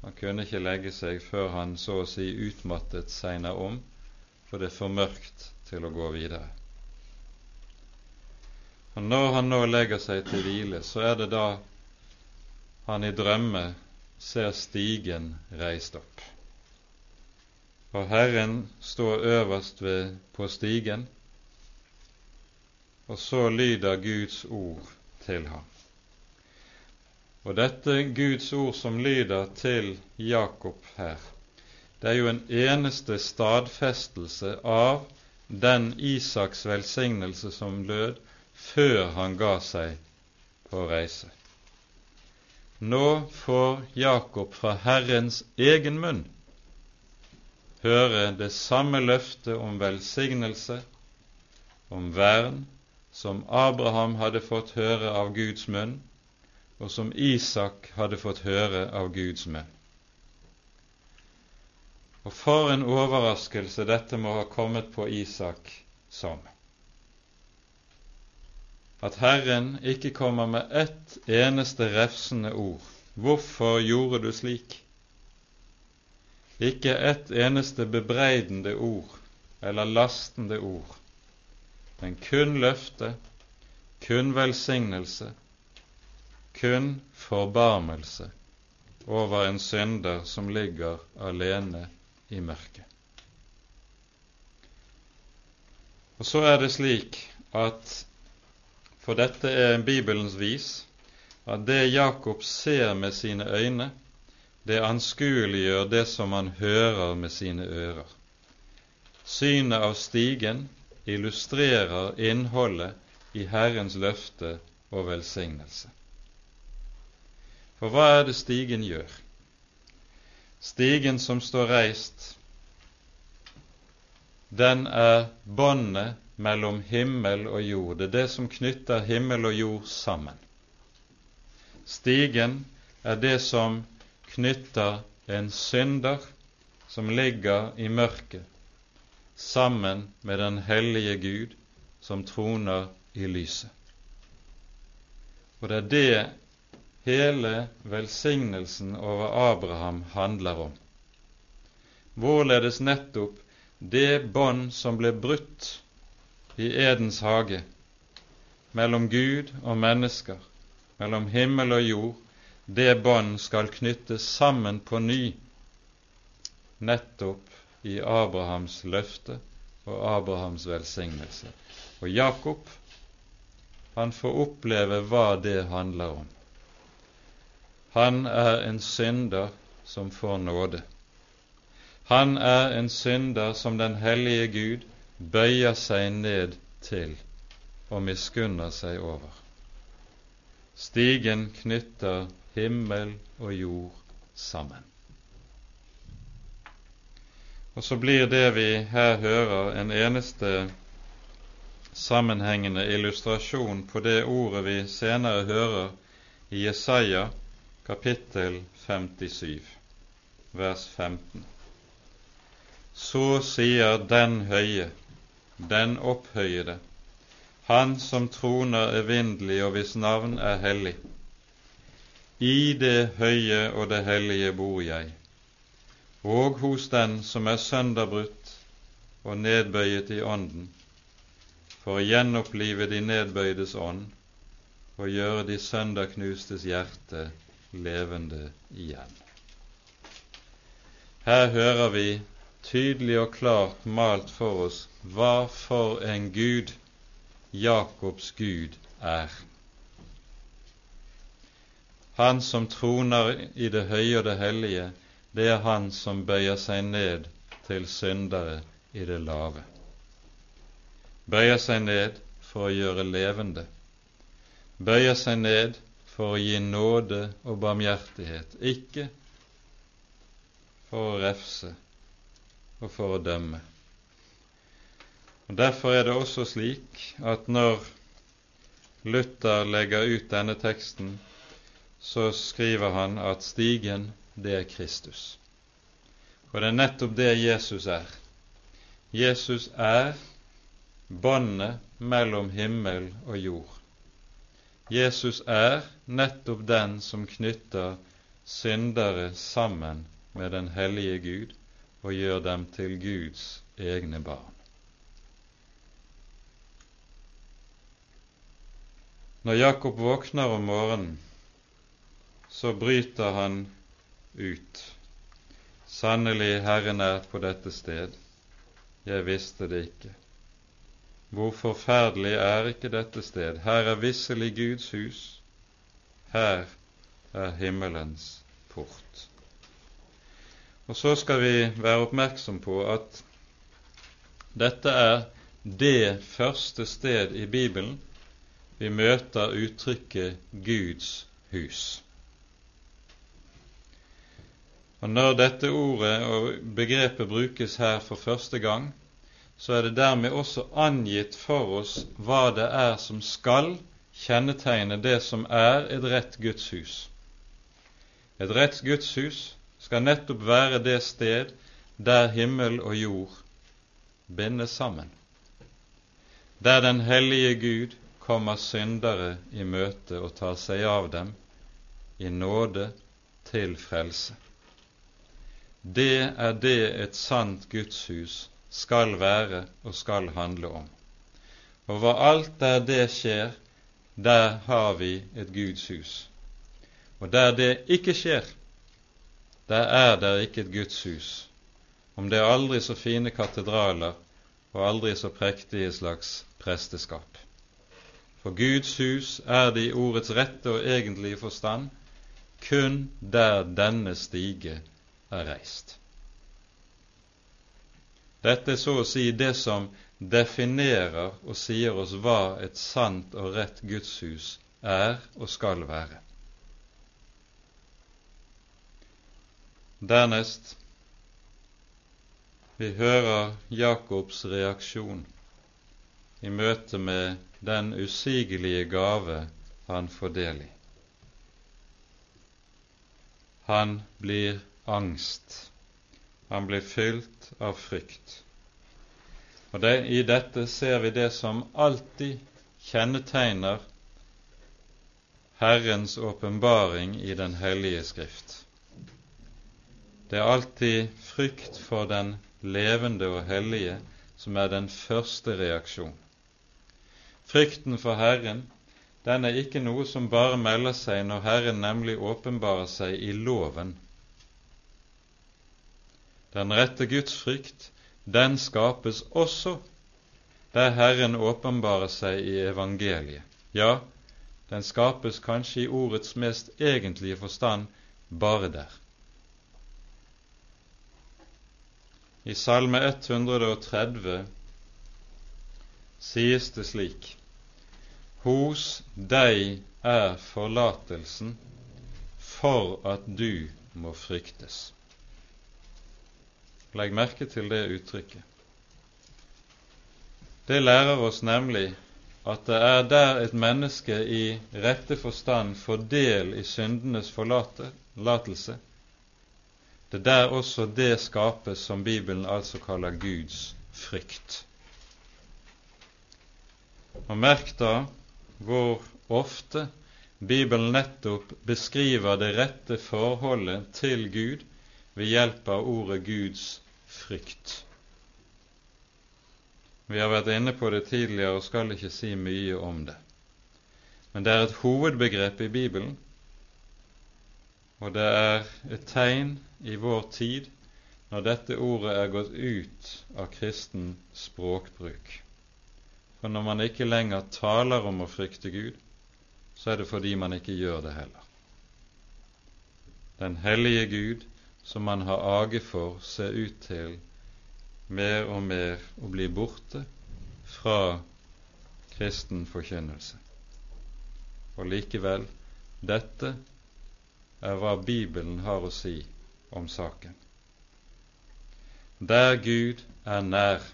Han kunne ikke legge seg før han så å si utmattet segner om, for det er for mørkt til å gå videre. Og Når han nå legger seg til hvile, så er det da han i drømme ser stigen reist opp og Herren står øverst ved, på stigen, og så lyder Guds ord til ham. Og dette Guds ord som lyder til Jakob her, det er jo en eneste stadfestelse av den Isaks velsignelse som lød før han ga seg på reise. Nå får Jakob fra Herrens egen munn høre det samme løftet om velsignelse, om vern, som Abraham hadde fått høre av Guds munn, og som Isak hadde fått høre av Guds munn. Og for en overraskelse dette må ha kommet på Isak som. At Herren ikke kommer med ett eneste refsende ord. Hvorfor gjorde du slik? Ikke ett eneste bebreidende ord eller lastende ord, men kun løfte, kun velsignelse, kun forbarmelse over en synder som ligger alene i mørket. Og så er det slik at for dette er Bibelens vis at det Jakob ser med sine øyne, det anskueliggjør det som han hører med sine ører. Synet av stigen illustrerer innholdet i Herrens løfte og velsignelse. For hva er det stigen gjør? Stigen som står reist, den er båndet mellom himmel og jord. Det er det som knytter himmel og jord sammen. Stigen er det som knytter en synder som ligger i mørket, sammen med den hellige Gud som troner i lyset. Og det er det hele velsignelsen over Abraham handler om. Hvorledes nettopp det bånd som ble brutt i Edens hage mellom Gud og mennesker, mellom himmel og jord, det bånd skal knyttes sammen på ny nettopp i Abrahams løfte og Abrahams velsignelse. Og Jakob, han får oppleve hva det handler om. Han er en synder som får nåde. Han er en synder som den hellige Gud bøyer seg ned til og miskunner seg over. Stigen knytter himmel og jord sammen. Og så blir det vi her hører, en eneste sammenhengende illustrasjon på det ordet vi senere hører i Jesaja kapittel 57, vers 15. Så sier den høye, den opphøyede, han som troner evinnelig og hvis navn er hellig. I det høye og det hellige bor jeg, og hos den som er sønderbrutt og nedbøyet i ånden, for å gjenopplive de nedbøydes ånd og gjøre de sønderknustes hjerte levende igjen. Her hører vi tydelig og klart malt for oss hva for en Gud Jakobs Gud er. Han som troner i det høye og det hellige, det er han som bøyer seg ned til syndere i det lave bøyer seg ned for å gjøre levende, bøyer seg ned for å gi nåde og barmhjertighet, ikke for å refse og for å dømme. Og Derfor er det også slik at når Luther legger ut denne teksten, så skriver han at stigen, det er Kristus. Og det er nettopp det Jesus er. Jesus er båndet mellom himmel og jord. Jesus er nettopp den som knytter syndere sammen med den hellige Gud og gjør dem til Guds egne barn. Når Jakob våkner om morgenen, så bryter han ut. Sannelig, Herren er på dette sted. Jeg visste det ikke. Hvor forferdelig er ikke dette sted? Her er visselig Guds hus, her er himmelens port. Og så skal vi være oppmerksom på at dette er det første sted i Bibelen vi møter uttrykket Guds hus. Og Når dette ordet og begrepet brukes her for første gang, så er det dermed også angitt for oss hva det er som skal kjennetegne det som er et rett Guds hus. Et rett Guds hus skal nettopp være det sted der himmel og jord bindes sammen, der den hellige Gud kommer syndere i møte og tar seg av dem i nåde til frelse. Det er det et sant Guds hus skal være og skal handle om. Og alt der det skjer, der har vi et Guds hus. Og der det ikke skjer, der er det ikke et Guds hus, om det er aldri så fine katedraler og aldri så prektige slags presteskap. For Guds hus er det i ordets rette og egentlige forstand kun der denne stige er reist. Dette er så å si det som definerer og sier oss hva et sant og rett gudshus er og skal være. Dernest vi hører Jakobs reaksjon i møte med den usigelige gave han får del i. Han blir angst han blir fylt av frykt. Og det, I dette ser vi det som alltid kjennetegner Herrens åpenbaring i Den hellige Skrift. Det er alltid frykt for den levende og hellige som er den første reaksjon. Frykten for Herren den er ikke noe som bare melder seg når Herren nemlig åpenbarer seg i loven, den rette Guds frykt, den skapes også der Herren åpenbarer seg i evangeliet. Ja, den skapes kanskje i ordets mest egentlige forstand bare der. I Salme 130 sies det slik:" Hos deg er forlatelsen for at du må fryktes. Legg merke til det uttrykket. det lærer oss nemlig at det er der et menneske i rette forstand får del i syndenes forlatelse. Det er der også det skapes som Bibelen altså kaller Guds frykt. Og merk da hvor ofte Bibelen nettopp beskriver det rette forholdet til Gud ved hjelp av ordet Guds frykt. Vi har vært inne på det tidligere og skal ikke si mye om det. Men det er et hovedbegrep i Bibelen, og det er et tegn i vår tid når dette ordet er gått ut av kristen språkbruk. For når man ikke lenger taler om å frykte Gud, så er det fordi man ikke gjør det heller. Den hellige Gud som man har age for, ser ut til mer og mer å bli borte fra kristen forkynnelse. Og likevel, dette er hva Bibelen har å si om saken. Der Gud er nær,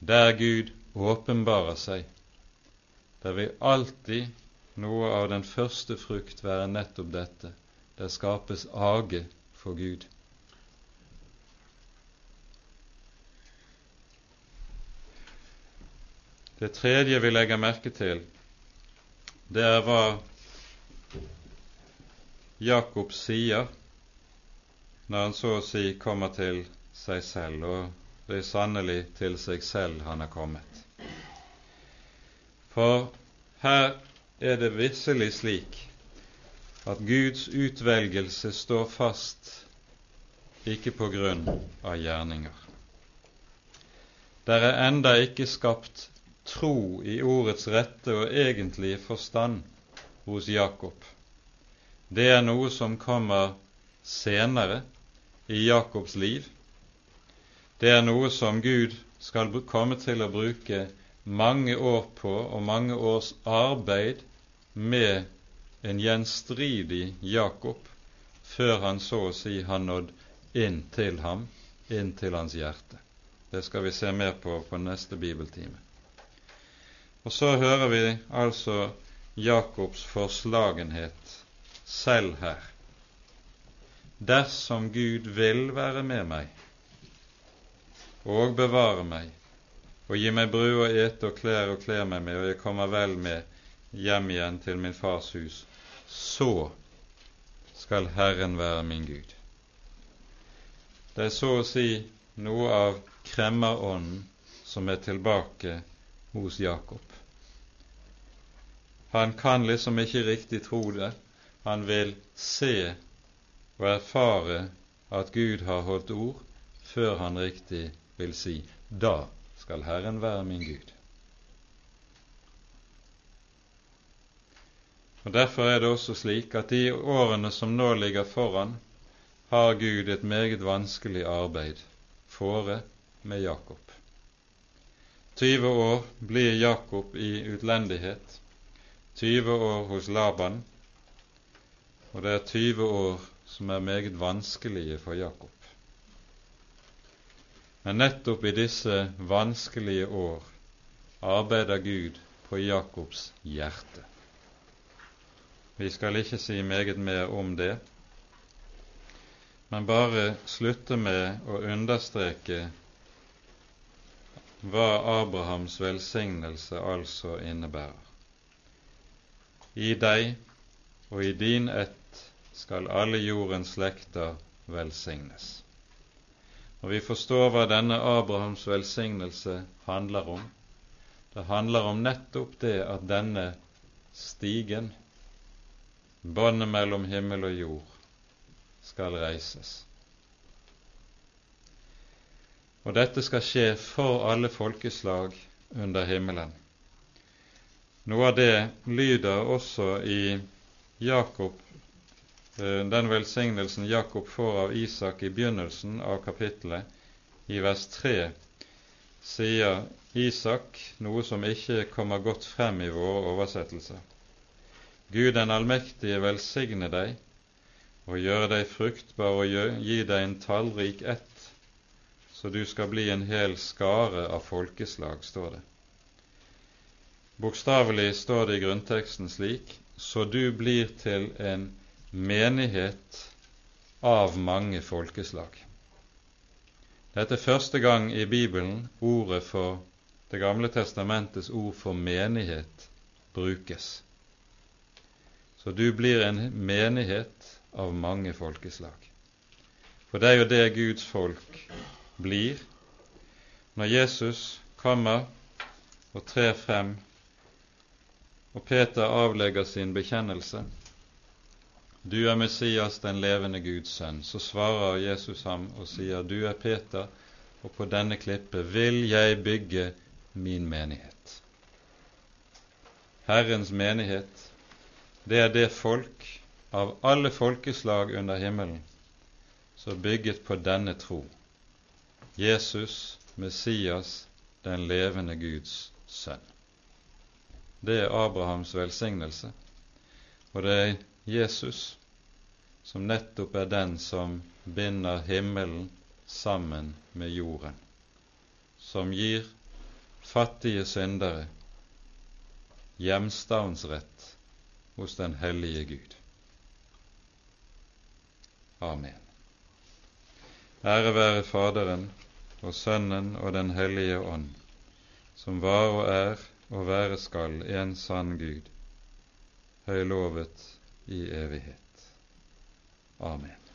der Gud åpenbarer seg, der vil alltid noe av den første frukt være nettopp dette. Det skapes age for Gud. Det tredje vi legger merke til, det er hva Jakob sier når han så å si kommer til seg selv, og det er sannelig til seg selv han er kommet. For her er det visselig slik at Guds utvelgelse står fast ikke på grunn av gjerninger. Der er enda ikke skapt tro i ordets rette og egentlige forstand hos Jakob. Det er noe som kommer senere i Jakobs liv. Det er noe som Gud skal komme til å bruke mange år på, og mange års arbeid med en gjenstridig Jakob, før han så å si har nådd inn til ham, inn til hans hjerte. Det skal vi se mer på på neste bibeltime. Og så hører vi altså Jakobs forslagenhet selv her. Dersom Gud vil være med meg og bevare meg og gi meg brød og ete og klær og kler meg med, og jeg kommer vel med hjem igjen til min fars hus, så skal Herren være min Gud. Det er så å si noe av kremmerånden som er tilbake hos Jakob. Han kan liksom ikke riktig tro det. Han vil se og erfare at Gud har holdt ord, før han riktig vil si da skal Herren være min Gud. Og Derfor er det også slik at de årene som nå ligger foran, har Gud et meget vanskelig arbeid fore med Jakob. 20 år blir Jakob i utlendighet, 20 år hos Laban, og det er 20 år som er meget vanskelige for Jakob. Men nettopp i disse vanskelige år arbeider Gud på Jakobs hjerte. Vi skal ikke si meget mer om det, men bare slutte med å understreke hva Abrahams velsignelse altså innebærer. I deg og i din ett skal alle jordens slekter velsignes. Og vi forstår hva denne Abrahams velsignelse handler om. Det handler om nettopp det at denne stigen, båndet mellom himmel og jord, skal reises. Og dette skal skje for alle folkeslag under himmelen. Noe av det lyder også i Jakob, den velsignelsen Jakob får av Isak i begynnelsen av kapittelet. I vers 3 sier Isak noe som ikke kommer godt frem i våre oversettelser. Gud den allmektige velsigne deg og gjøre deg fruktbar og gi deg en tallrik ett, så du skal bli en hel skare av folkeslag, står det. Bokstavelig står det i grunnteksten slik så du blir til en menighet av mange folkeslag. Dette er første gang i Bibelen ordet for Det gamle testamentets ord for menighet brukes. Så du blir en menighet av mange folkeslag. For det er jo det Guds folk blir når Jesus kommer og trer frem, og Peter avlegger sin bekjennelse. Du er Messias, den levende Guds sønn. Så svarer Jesus ham og sier, Du er Peter, og på denne klippet vil jeg bygge min menighet. Herrens menighet, det er det folk av alle folkeslag under himmelen som bygget på denne tro Jesus, Messias, den levende Guds sønn. Det er Abrahams velsignelse, og det er Jesus som nettopp er den som binder himmelen sammen med jorden, som gir fattige syndere hjemstavnsrett hos den hellige Gud. Amen. Ære være Faderen og Sønnen og Den hellige ånd, som var og er og være skal en sann Gud, høylovet i evighet. Amen.